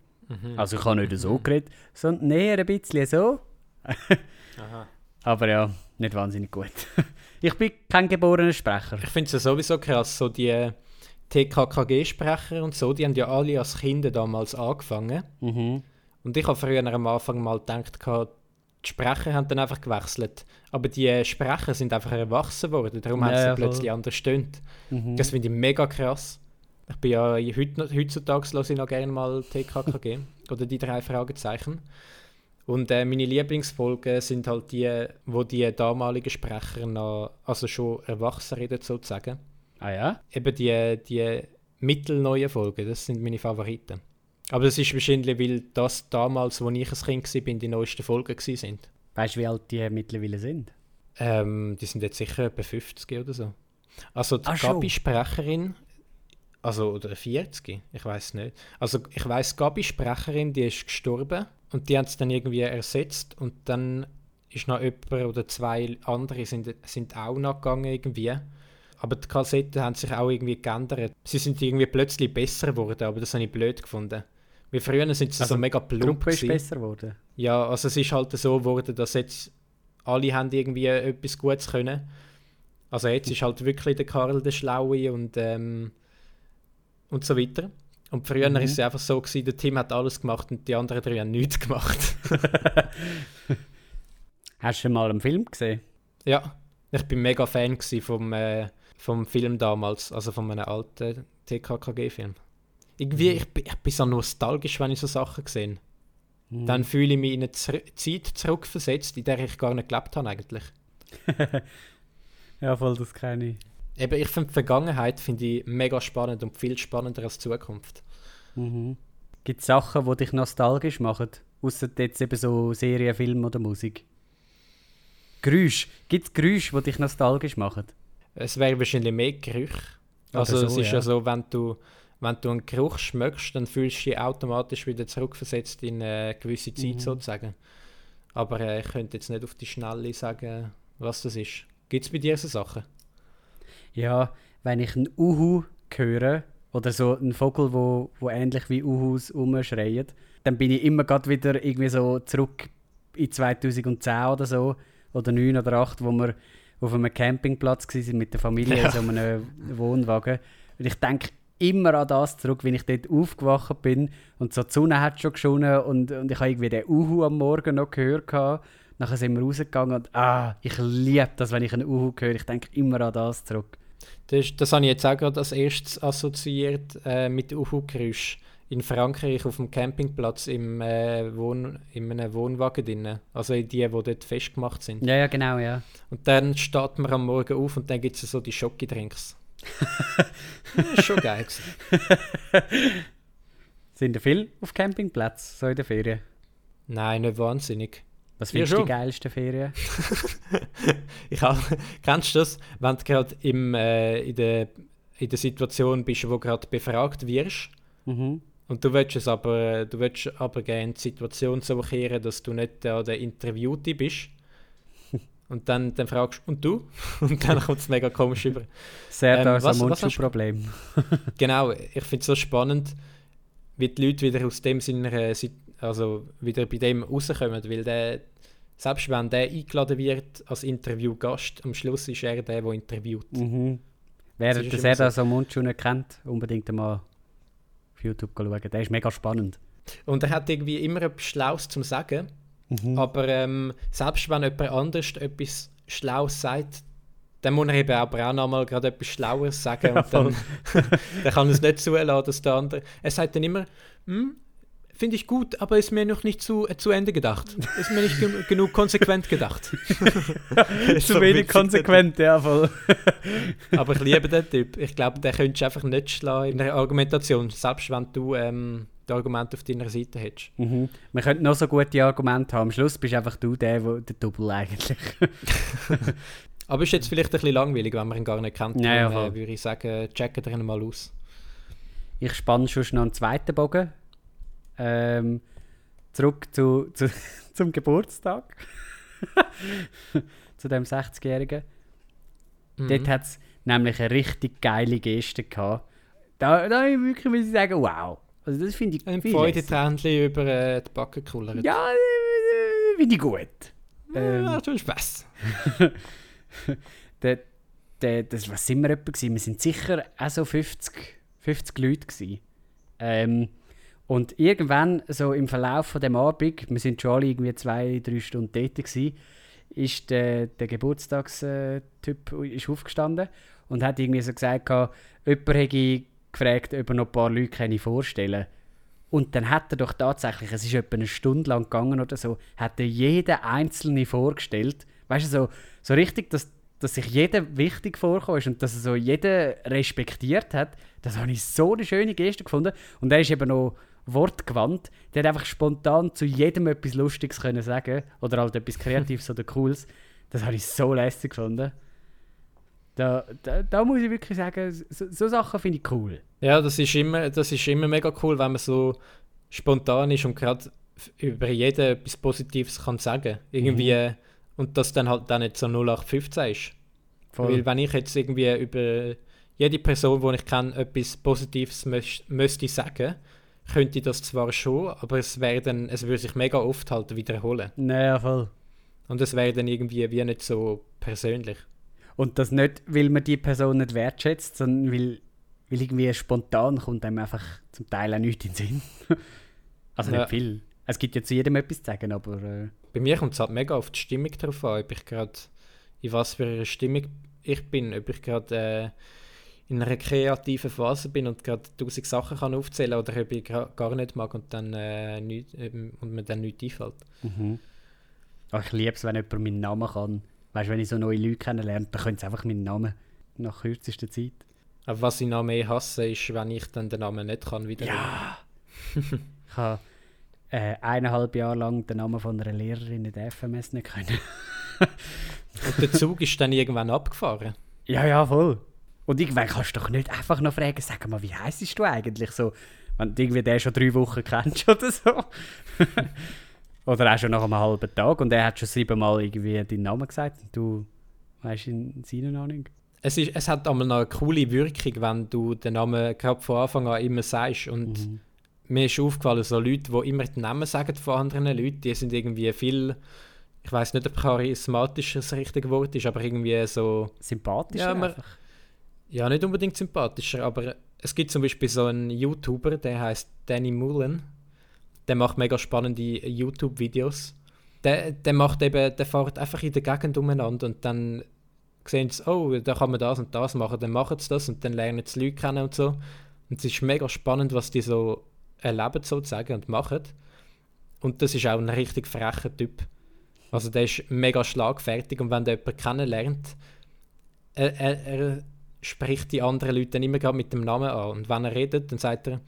Also ich habe nicht so geredet, sondern näher ein bisschen so. Aha. Aber ja, nicht wahnsinnig gut. ich bin kein geborener Sprecher. Ich finde es ja sowieso krass, so die TKKG-Sprecher und so, die haben ja alle als Kinder damals angefangen. Mhm. Und ich habe früher am Anfang mal gedacht, die Sprecher haben dann einfach gewechselt. Aber die Sprecher sind einfach erwachsen worden, darum haben Ja, sie ja, voll. plötzlich anders gestimmt. Mhm. Das finde ich mega krass. Ich bin ja heut, heutzutage höre ich noch gerne mal TKKG oder die drei Fragezeichen. Und äh, meine Lieblingsfolgen sind halt die, wo die damaligen Sprecher noch, also schon erwachsen reden sozusagen. Ah ja? Eben die, die mittelneuen Folgen, das sind meine Favoriten. Aber das ist wahrscheinlich, weil das damals, als ich ein Kind war, die neuesten Folgen sind. Weißt du, wie alt die mittlerweile sind? Ähm, die sind jetzt sicher etwa 50 oder so. Also die. Gabi-Sprecherin, also oder 40, ich weiß nicht. Also ich weiß, Gabi-Sprecherin, die ist gestorben und die haben es dann irgendwie ersetzt und dann ist noch jemand oder zwei andere sind, sind auch noch gegangen irgendwie. Aber die Kassetten haben sich auch irgendwie geändert. Sie sind irgendwie plötzlich besser geworden, aber das habe ich blöd gefunden. Wie früher sind sie Also so mega Die plump Gruppe ist besser geworden. Ja, also es ist halt so geworden, dass jetzt alle haben irgendwie etwas Gutes können. Also jetzt ist halt wirklich der Karl der Schlaue und, ähm, und so weiter. Und früher Mhm. ist es einfach so gewesen, der Tim hat alles gemacht und die anderen drei haben nichts gemacht. Hast du schon mal einen Film gesehen? ja, ich bin mega Fan vom, äh, vom Film damals, also von einem alten TKKG-Film. Irgendwie, ich, bin- ich bin so nostalgisch, wenn ich so Sachen sehe. Dann fühle ich mich in eine Zer Zeit zurückversetzt, in der ich gar nicht gelebt habe eigentlich. Ja, voll, das kenne ich. Eben, ich finde die Vergangenheit finde ich mega spannend und viel spannender als die Zukunft. Mhm. Gibt es Sachen, die dich nostalgisch machen? Außer jetzt eben so Serien, Film oder Musik? Geräusch. Gibt es Geräusche, die dich nostalgisch machen? Es wäre wahrscheinlich mehr. Oder Also so, es ist ja. ja so, wenn du, wenn du einen Geruch schmeckst, dann fühlst du dich automatisch wieder zurückversetzt in eine gewisse Zeit Mhm. sozusagen. Aber äh, ich könnte jetzt nicht auf die Schnelle sagen, was das ist. Gibt es bei dir so Sachen? Ja, wenn ich einen Uhu höre oder so einen Vogel, wo, wo ähnlich wie Uhus umschreit, dann bin ich immer gerade wieder irgendwie so zurück in 2010 oder so oder 9 oder 8, wo wir auf einem Campingplatz waren mit der Familie Ja. in so einem Wohnwagen. Und ich denke immer an das zurück, wenn ich dort aufgewacht bin und so die Sonne hat schon geschonen und, und ich habe irgendwie den Uhu am Morgen noch gehört. gehabt. Nachher sind wir rausgegangen und ah, ich liebe das, wenn ich einen Uhu höre. Ich denke immer an das zurück. Das, das habe ich jetzt auch gerade als erstes assoziiert äh, mit Uhu-Geräusch. In Frankreich auf dem Campingplatz im, äh, Wohn in einem Wohnwagen drin. Also in die, die dort festgemacht sind. Ja, ja, genau, ja. Und dann steht man am Morgen auf und dann gibt es so die Schokidrinks. ist schon geil. Sind da viel auf Campingplätzen, so in der Ferien? Nein, nicht wahnsinnig. Was Ja, findest du die geilsten Ferien? Ich hab, kennst du das, wenn du gerade im, äh, in, der, in der Situation bist, wo du gerade befragt wirst Mhm. und du willst, es aber, du willst aber gerne die Situation so kehren, dass du nicht äh, der Interviewte bist. Und dann, dann fragst du, und du? Und dann kommt es mega komisch über. Sehr Ähm, was- was hast Mundschuh-Problem. Genau, ich finde es so spannend, wie die Leute wieder aus dem Sinne, also wieder bei dem rauskommen, weil der, selbst wenn der eingeladen wird als Interviewgast, am Schluss ist er der, der interviewt. Mhm. Wer Das der ist sehr immer da so. so Mundschuh nicht kennt, unbedingt mal auf YouTube schauen. Der ist mega spannend. Und er hat irgendwie immer etwas Schlaues zum Sagen, Mhm. aber ähm, selbst wenn jemand anders etwas Schlaues sagt, dann muss er eben aber auch nochmal gerade etwas Schlaues sagen und dann, dann kann er es nicht zulassen, dass der andere... Er sagt dann immer, hm, finde ich gut, aber ist mir noch nicht zu, äh, zu Ende gedacht. Ist mir nicht gen genug konsequent gedacht. Zu wenig konsequent, ja, voll. der- Aber ich liebe den Typ. Ich glaube, den könntest du einfach nicht schlagen in der Argumentation, selbst wenn du ähm, das Argument auf deiner Seite hättest. Mhm. Man könnte noch so gute Argumente haben. Am Schluss bist einfach du der, wo, der Double eigentlich. Aber ist jetzt vielleicht ein bisschen langweilig, wenn man ihn gar nicht kennt. Ja, ja, äh, würde ich sagen, checken ihn mal aus. Ich spanne schon noch einen zweiten Bogen. Ähm, zurück zu, zu, zum Geburtstag. zu dem 60-Jährigen. Mhm. Dort hat es nämlich eine richtig geile Geste gehabt. Da, da ich wirklich muss ich sagen, wow. Also das finde ich, Ein. Freudetränchen über äh, die Backe kullert. Ja, äh, finde ich gut. Ähm, ja, schon Spaß. der, der, das, was sind wir etwa gewesen? Wir sind sicher auch so 50, 50 Leute gewesen. Ähm, und irgendwann, so im Verlauf von dem Abend, wir sind schon alle irgendwie zwei, drei Stunden dort gewesen, ist der, der Geburtstagstyp ist aufgestanden und hat irgendwie so gesagt, jemand hätte gefragt, ob er noch ein paar Leute kann vorstellen Und dann hat er doch tatsächlich, es ist etwa eine Stunde lang gegangen oder so, hat er jeden Einzelne vorgestellt. Weißt du, so, so richtig, dass, dass sich jeder wichtig ist und dass er so jeden respektiert hat. Das habe ich so eine schöne Geste gefunden. Und er ist eben noch wortgewandt. Der hat einfach spontan zu jedem etwas Lustiges können sagen oder halt etwas Kreatives oder Cooles. Das habe ich so lässig gefunden. Da, da, da muss ich wirklich sagen, so, so Sachen finde ich cool. Ja, das ist, immer, das ist immer mega cool, wenn man so spontan ist und gerade über jeden etwas Positives kann sagen. Irgendwie, äh, und das dann halt dann nicht so 0815 ist. Voll. Weil wenn ich jetzt irgendwie über jede Person, die ich kenne, etwas Positives möcht, müsste sagen, könnte ich das zwar schon, aber es, dann, es würde sich mega oft halt wiederholen. Naja, voll. Und es wäre dann irgendwie wie nicht so persönlich. Und das nicht, weil man die Person nicht wertschätzt, sondern weil, weil irgendwie spontan kommt einem einfach zum Teil auch nichts in den Sinn. also Ja. nicht viel. Es gibt ja zu jedem etwas zu sagen, aber äh, Bei mir kommt es halt mega auf die Stimmung drauf an, ob ich gerade in was für einer Stimmung ich bin, ob ich gerade äh, in einer kreativen Phase bin und gerade tausend Sachen kann aufzählen oder ob ich gar nicht mag und dann äh, nicht, eben, und mir dann nichts einfällt. oh, ich liebe es, wenn jemand meinen Namen kann. Weißt du, wenn ich so neue Leute kennenlerne, dann können sie einfach meinen Namen nach kürzester Zeit. Aber was ich noch mehr hasse, ist, wenn ich dann den Namen nicht kann wiederholen. Ja, ich habe äh, eineinhalb Jahre lang den Namen von einer Lehrerin in der FMS nicht können. Und der Zug ist dann irgendwann abgefahren. ja, ja, voll. Und irgendwann kannst du doch nicht einfach noch fragen, sag mal, wie heisst du eigentlich so? Wenn du irgendwie den schon drei Wochen kennst oder so. oder auch schon nach einem halben Tag und er hat schon siebenmal irgendwie deinen Namen gesagt und du weißt ihn seinen noch nicht. Es, ist, es hat einmal noch eine coole Wirkung, wenn du den Namen gerade von Anfang an immer sagst. Und Mhm. mir ist aufgefallen, so Leute, die immer den Namen sagen von anderen Leuten, die sind irgendwie viel, ich weiß nicht, ob charismatischer das richtige Wort ist, aber irgendwie so, Sympathisch Ja, man- einfach. Ja, nicht unbedingt sympathischer, aber es gibt zum Beispiel so einen YouTuber, der heißt Danny Mullen. Der macht mega spannende YouTube-Videos. Der, der macht eben, der fährt einfach in der Gegend umeinander und dann sehen sie, oh, da kann man das und das machen, dann machen sie das und dann lernen sie Leute kennen und so. Und es ist mega spannend, was die so erleben sozusagen und machen. Und das ist auch ein richtig frecher Typ. Also der ist mega schlagfertig und wenn der jemanden kennenlernt, er, er, er spricht die anderen Leute dann immer gerade mit dem Namen an. Und wenn er redet, dann sagt er,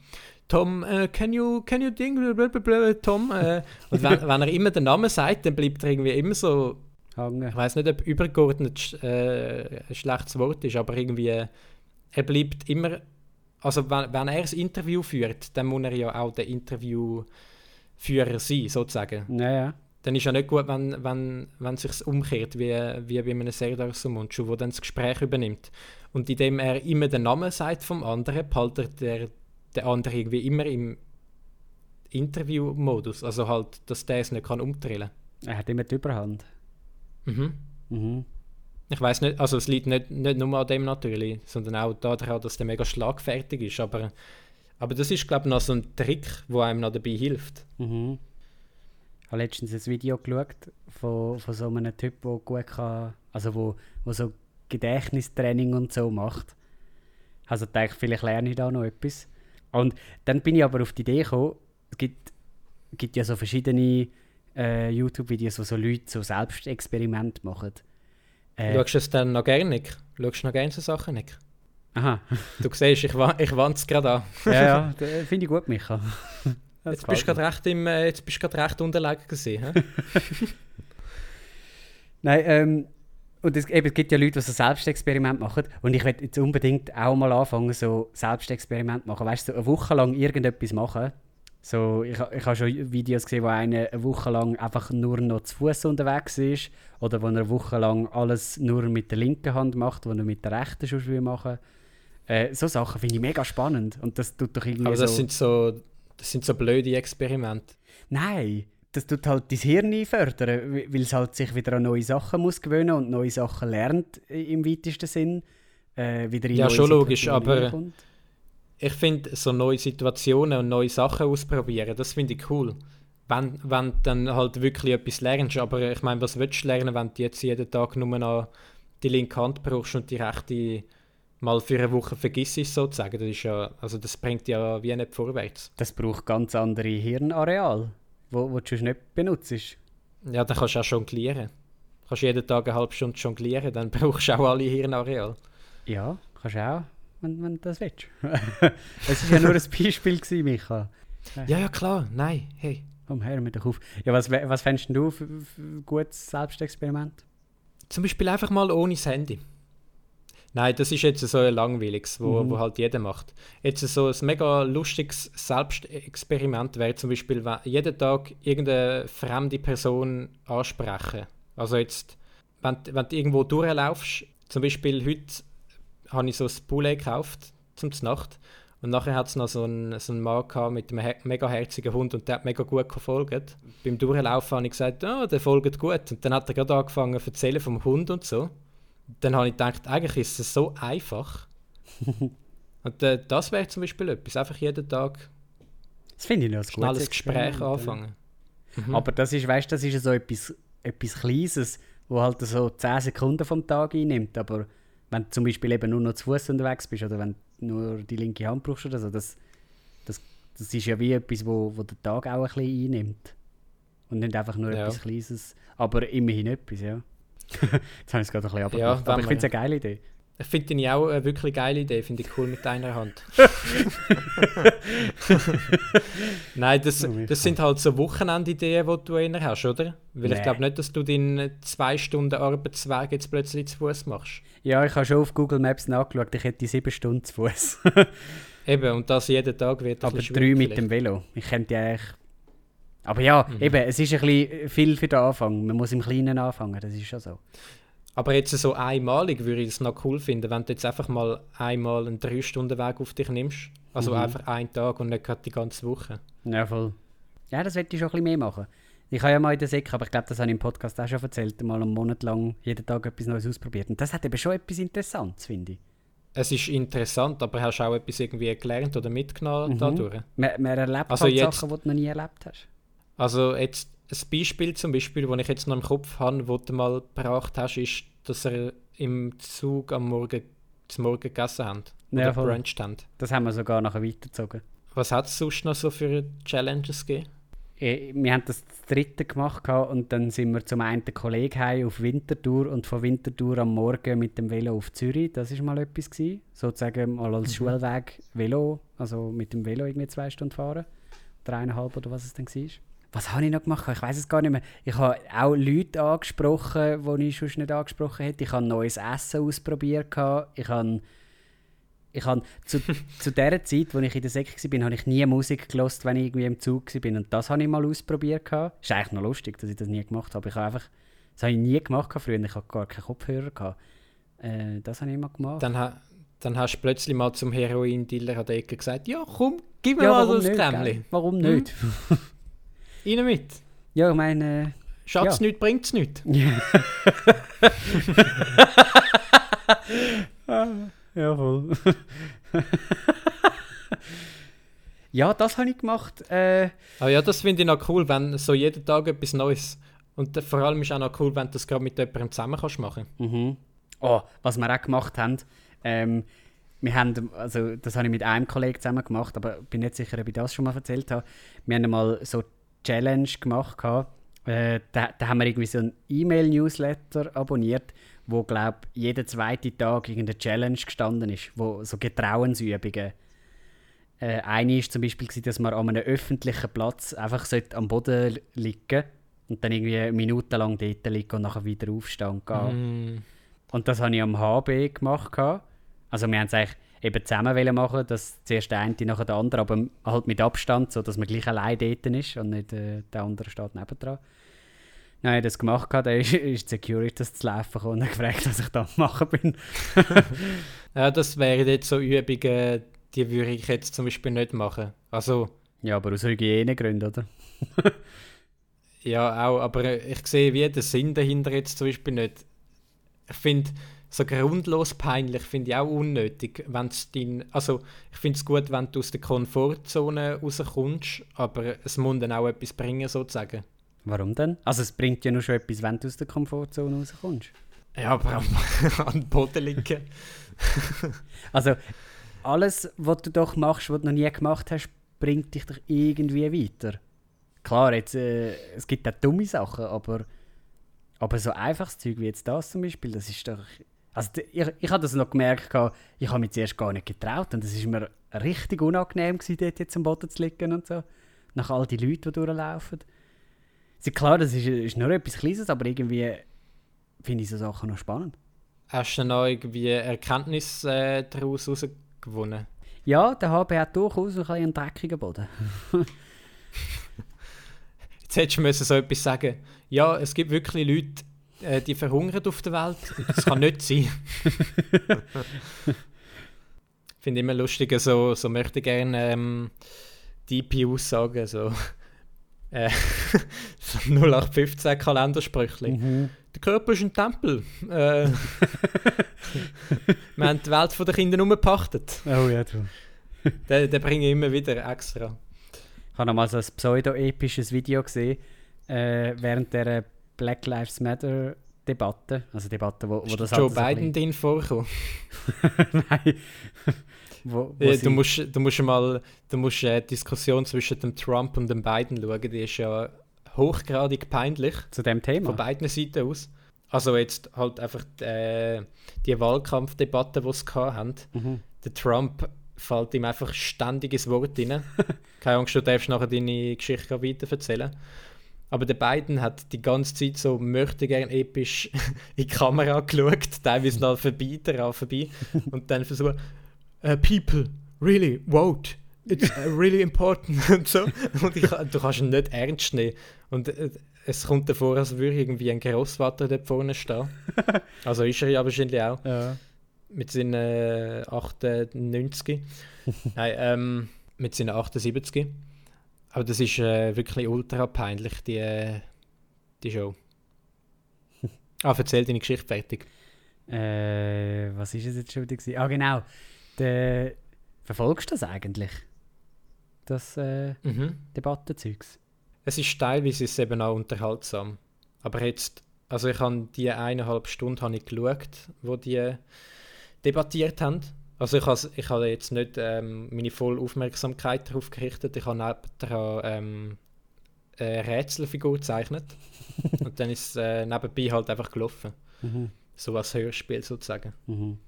Tom, äh, can you, can you ding, blablabla, Tom? Äh, und wenn, wenn er immer den Namen sagt, dann bleibt er irgendwie immer so, Hangen. ich weiß nicht, ob übergeordnet äh, ein schlechtes Wort ist, aber irgendwie, er bleibt immer, also wenn, wenn er das Interview führt, dann muss er ja auch der Interviewführer sein, sozusagen Ja, ja. Dann ist ja nicht gut, wenn, wenn, wenn es sich umkehrt, wie, wie bei einem Serdar Sumuncu, der dann das Gespräch übernimmt. Und indem er immer den Namen sagt vom anderen, behaltet der, der andere irgendwie immer im Interview-Modus. Also halt, dass der es nicht kann umdrehen Er hat immer die Überhand. mhm. Mhm. Ich weiß nicht, also es liegt nicht, nicht nur an dem natürlich, sondern auch daran, dass der mega schlagfertig ist. Aber, aber das ist, glaube ich, noch so ein Trick, der einem noch dabei hilft. Mhm. Ich habe letztens ein Video geschaut von, von so einem Typ, der gut kann, also wo, wo so Gedächtnistraining und so macht. Also dachte, vielleicht lerne ich da noch etwas. Und dann bin ich aber auf die Idee gekommen, es gibt, gibt ja so verschiedene äh, YouTube-Videos, wo so Leute so Selbstexperimente machen. Äh, Schaust du es dann noch gerne nicht? Schaust du noch gerne so Sachen nicht? aha, Du siehst, ich, ich wand's gerade an. ja, ja, finde ich gut, Micha. Jetzt bist du recht, im, äh, jetzt bist du gerade recht unterlegen gewesen. hä? Nein, ähm, und es, eben, es gibt ja Leute, die so Selbstexperimente machen. Und ich werde jetzt unbedingt auch mal anfangen, so Selbstexperimente machen. Weißt du, so eine Woche lang irgendetwas machen. So, ich, ich habe schon Videos gesehen, wo einer eine Woche lang einfach nur noch zu Fuß unterwegs ist. Oder wo er eine Woche lang alles nur mit der linken Hand macht, wo er mit der rechten schon will machen äh, So Sachen finde ich mega spannend. Und das tut doch irgendwie Aber das so... sind so, das sind so blöde Experimente. Nein, das tut halt dein Hirn fördern, weil es halt sich wieder an neue Sachen muss gewöhnen und neue Sachen lernt im weitesten Sinn. Äh, wieder in Ja, schon logisch, aber- reinkommt. Ich finde, so neue Situationen und neue Sachen ausprobieren, das finde ich cool. Wenn, wenn du dann halt wirklich etwas lernst. Aber ich meine, was willst du lernen, wenn du jetzt jeden Tag nur noch die linke Hand brauchst und die rechte mal für eine Woche vergisst, sozusagen? Das, ist ja, also das bringt ja wie nicht vorwärts. Das braucht ganz andere Hirnareal, wo, wo du sonst nicht benutzt. Ja, dann kannst du auch jonglieren. Du kannst jeden Tag eine halbe Stunde jonglieren, dann brauchst du auch alle Hirnareal. Ja, kannst du auch, wenn, wenn du das willst. Es war ja nur ein Beispiel, gewesen, Micha. Ja, ja, klar. Nein, hey. Komm her mit auf. Ja, was, was fändest du für, für ein gutes Selbstexperiment? Zum Beispiel einfach mal ohne das Handy. Nein, das ist jetzt so ein langweiliges, wo, Mhm. wo halt jeder macht. Jetzt so ein mega lustiges Selbstexperiment wäre zum Beispiel wenn jeden Tag irgendeine fremde Person ansprechen. Also jetzt, wenn, du- wenn du irgendwo durchlaufst, zum Beispiel heute habe ich so ein Poulet gekauft zum Nacht und nachher hat es noch so einen, so einen Mann gehabt mit einem mega herzigen Hund und der hat mega gut gefolgt. Beim Durchlaufen habe ich gesagt, oh, der folgt gut. Und dann hat er gerade angefangen zu erzählen vom Hund und so. Dann habe ich gedacht, eigentlich ist es so einfach. und äh, das wäre zum Beispiel etwas, einfach jeden Tag Das finde ich noch ein schnell ein gutes Gespräch anfangen. Mhm. Aber das ist, weißt, das ist ja so etwas, etwas Kleines, wo halt so 10 Sekunden vom Tag einnimmt. Aber wenn du zum Beispiel eben nur noch zu Fuß unterwegs bist oder wenn du nur die linke Hand brauchst oder so, das, das, das ist ja wie etwas, wo, wo den Tag auch ein bisschen einnimmt. Und nicht einfach nur Ja. etwas Kleines, aber immerhin etwas, ja. Jetzt habe ich es gerade ein bisschen Ja, abgemacht, aber wenn ich finde es eine geile Idee. Ich finde deine auch eine wirklich geile Idee, finde ich cool mit deiner Hand. Nein, das, Oh, das sind halt so Wochenendideen, die du eher hast, oder? Weil ich Nee. glaube nicht, dass du deinen zwei Stunden Arbeitsweg jetzt plötzlich zu Fuß machst. Ja, ich habe schon auf Google Maps nachgeschaut, ich hätte sieben Stunden zu Fuß. Eben, und das jeden Tag wird ein Aber drei mit dem Velo. Ich könnte ja eigentlich. Aber ja, Mhm. eben, es ist ein bisschen viel für den Anfang. Man muss im Kleinen anfangen, das ist schon so. Aber jetzt so einmalig würde ich es noch cool finden, wenn du jetzt einfach mal einmal einen 3-Stunden-Weg auf dich nimmst. Also Mhm. einfach einen Tag und nicht gerade die ganze Woche. Ja, voll. Ja, das werde ich schon ein bisschen mehr machen. Ich habe ja mal in der Säcke, aber ich glaube, das habe ich im Podcast auch schon erzählt, mal einen Monat lang jeden Tag etwas Neues ausprobiert. Und das hat eben schon etwas Interessantes, finde ich. Es ist interessant, aber hast du auch etwas irgendwie gelernt oder mitgenommen Mhm. dadurch? Man, man erlebt Also halt jetzt- Sachen, die du noch nie erlebt hast. Also jetzt ein Beispiel zum Beispiel, das ich jetzt noch im Kopf habe, wo du mal gebracht hast, ist, dass er im Zug am Morgen zum Morgen gegessen haben. Ja, Oder bruncht haben. Das haben wir sogar nachher weitergezogen. Was hat es sonst noch so für Challenges gegeben? Eh, Wir haben das das dritte gemacht und dann sind wir zum einen Kollegen heim auf Winterthur und von Winterthur am Morgen mit dem Velo auf Zürich. Das ist mal etwas gewesen. Sozusagen mal als Schulweg Velo, also mit dem Velo irgendwie zwei Stunden fahren. Dreieinhalb oder was es dann war. Was habe ich noch gemacht? Ich weiß es gar nicht mehr. Ich habe auch Leute angesprochen, die ich sonst nicht angesprochen hätte. Ich habe neues Essen ausprobiert. Ich habe ich habe zu, zu der Zeit, als ich in der Säcke war, habe ich nie Musik gelost, wenn ich irgendwie im Zug war. Und das habe ich mal ausprobiert. Ist eigentlich noch lustig, dass ich das nie gemacht habe. Ich habe einfach, das habe ich nie gemacht früher. Ich habe gar keinen Kopfhörer. Gehabt. Äh, das habe ich mal gemacht. Dann, ha dann hast du plötzlich mal zum Heroin-Dealer an der Ecke gesagt, ja komm, gib mir ja, mal so ein gell? Warum nicht? Rein mit. Ja, ich meine... Schatz, Ja. nichts bringt's nicht. Ja, voll. ja, das habe ich gemacht. Äh, Aber ja, das finde ich noch cool, wenn so jeden Tag etwas Neues. Und vor allem ist auch noch cool, wenn du das gerade mit jemandem zusammen kannst machen. Mhm. Oh, was wir auch gemacht haben, ähm, wir haben, also das habe ich mit einem Kollegen zusammen gemacht, aber bin nicht sicher, ob ich das schon mal erzählt habe. Wir haben mal so Challenge gemacht, äh, da, da haben wir irgendwie so einen E-Mail-Newsletter abonniert, wo, glaube jeden zweiten Tag irgendeine Challenge gestanden ist, wo so Getrauensübungen. Äh, eine ist zum Beispiel, gewesen, dass man an einem öffentlichen Platz einfach am Boden liegen und dann irgendwie minutenlang dort liegen und nachher wieder aufstehen und gehen. Mm. Und das habe ich am HB gemacht. Also wir haben es eigentlich eben zusammen wollen machen, dass zuerst der eine, nachher der andere, aber halt mit Abstand, so dass man gleich allein dort ist und nicht äh, der andere steht nebendran. Dann habe ich das gemacht, dann ist, ist die Security zu laufen gekommen und gefragt, was ich da machen bin. Ja, das wären jetzt so Übungen, die würde ich jetzt zum Beispiel nicht machen. Also, Ja, aber aus Hygienegründen, oder? ja auch, aber ich sehe wie den Sinn dahinter jetzt zum Beispiel nicht. Ich finde, so grundlos peinlich finde ich auch unnötig, wenn es dein, also ich finde es gut, wenn du aus der Komfortzone rauskommst, aber es muss dann auch etwas bringen sozusagen. Warum denn? Also es bringt ja nur schon etwas, wenn du aus der Komfortzone rauskommst. Ja, aber am, an den Boden liegen. Also alles, was du doch machst, was du noch nie gemacht hast, bringt dich doch irgendwie weiter. Klar, jetzt, äh, es gibt auch dumme Sachen, aber, aber so einfaches Zeug wie jetzt das zum Beispiel, das ist doch... Also ich, ich habe das noch gemerkt, ich habe mich zuerst gar nicht getraut und es ist mir richtig unangenehm gewesen, dort jetzt am Boden zu liegen und so. Nach all die Leute, die durchlaufen. Also klar, das ist, ist nur etwas Kleines, aber irgendwie finde ich so Sachen noch spannend. Hast du noch irgendwie Erkenntnis äh, daraus herausgewonnen? Ja, der HB hat durchaus ein einen dreckigen Boden. Jetzt hättest du müssen so etwas sagen. Ja, es gibt wirklich Leute, äh, die verhungern auf der Welt. Das kann nicht sein. Ich finde immer lustig, so, so möchte ich gerne ähm, DP Aussagen, so, äh, so 0815 Kalendersprüchli. Mhm. Der Körper ist ein Tempel. Äh, wir haben die Welt von den Kindern umgepachtet. Oh ja, du. Den, den bringe ich immer wieder extra. Ich habe noch mal so ein pseudo-episches Video gesehen, äh, während der Black Lives Matter Debatte. Also Debatte, wo, wo das Joe ein Biden drin bisschen- Nein. wo, wo Ja, du, musst, du musst mal du musst, äh, die Diskussion zwischen dem Trump und dem Biden schauen. Die ist ja hochgradig peinlich. zu dem Thema. Von beiden Seiten aus. Also jetzt halt einfach äh, die Wahlkampfdebatte, die sie hatten. Mhm. Der Trump fällt ihm einfach ständig ins Wort rein. Keine Angst, du darfst nachher deine Geschichte weiter erzählen. Aber der Biden hat die ganze Zeit so möchte gern episch in die Kamera geschaut, teilweise noch vorbei, daran vorbei. Und dann versucht, uh, people, really, vote. It's uh, really important und so. Und ich, du kannst ihn nicht ernst nehmen. Und äh, es kommt davor, als würde irgendwie ein Grossvater dort vorne stehen. Also ist er ja wahrscheinlich auch. Ja. Mit seinen äh, 98. Nein, ähm, mit seinen 78. Aber das ist äh, wirklich ultra peinlich, die, äh, die Show. Ah, erzähl deine Geschichte fertig. Äh, was ist es jetzt schon wieder? Ah, genau. Der, verfolgst du das eigentlich? Das äh, Mhm. Debattenzeugs? Es ist teilweise ist eben auch unterhaltsam. Aber jetzt, also ich habe die eineinhalb Stunden habe ich geschaut, wo die debattiert haben. Also ich habe ich habe jetzt nicht ähm, meine volle Aufmerksamkeit darauf gerichtet. Ich habe nebenan ähm, eine Rätselfigur gezeichnet. Und dann ist es äh, nebenbei halt einfach gelaufen. Mhm. So als Hörspiel sozusagen. Mhm.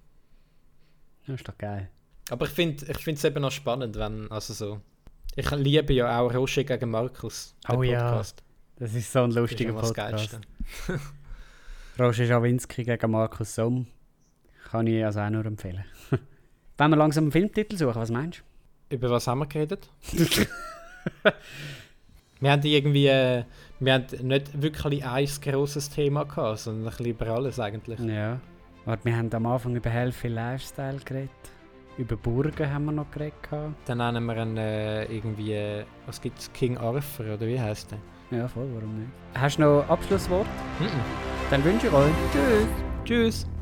Das ist doch geil. Aber ich finde ich es eben auch spannend, wenn, also so... Ich liebe ja auch Roger gegen Markus, Oh ja, Podcast. Das ist so ein Das ist lustiger ja das Podcast. Geilste. Roger Schawinski gegen Markus Somm. Kann ich also auch nur empfehlen. Wenn wir langsam einen Filmtitel suchen, was meinst Über was haben wir geredet? wir haben irgendwie, äh, wir haben nicht wirklich ein grosses Thema gehabt, sondern ein bisschen über alles eigentlich. du? Ja. Warte, wir haben am Anfang über Healthy Lifestyle geredet. Über Burgen haben wir noch geredet. gehabt. Dann nennen wir einen äh, irgendwie, äh, was gibt's, King Arthur oder wie heißt der? Ja, voll, warum nicht? Hast du noch Abschlusswort? Mhm. Dann wünsche ich euch. Tschüss. Tschüss!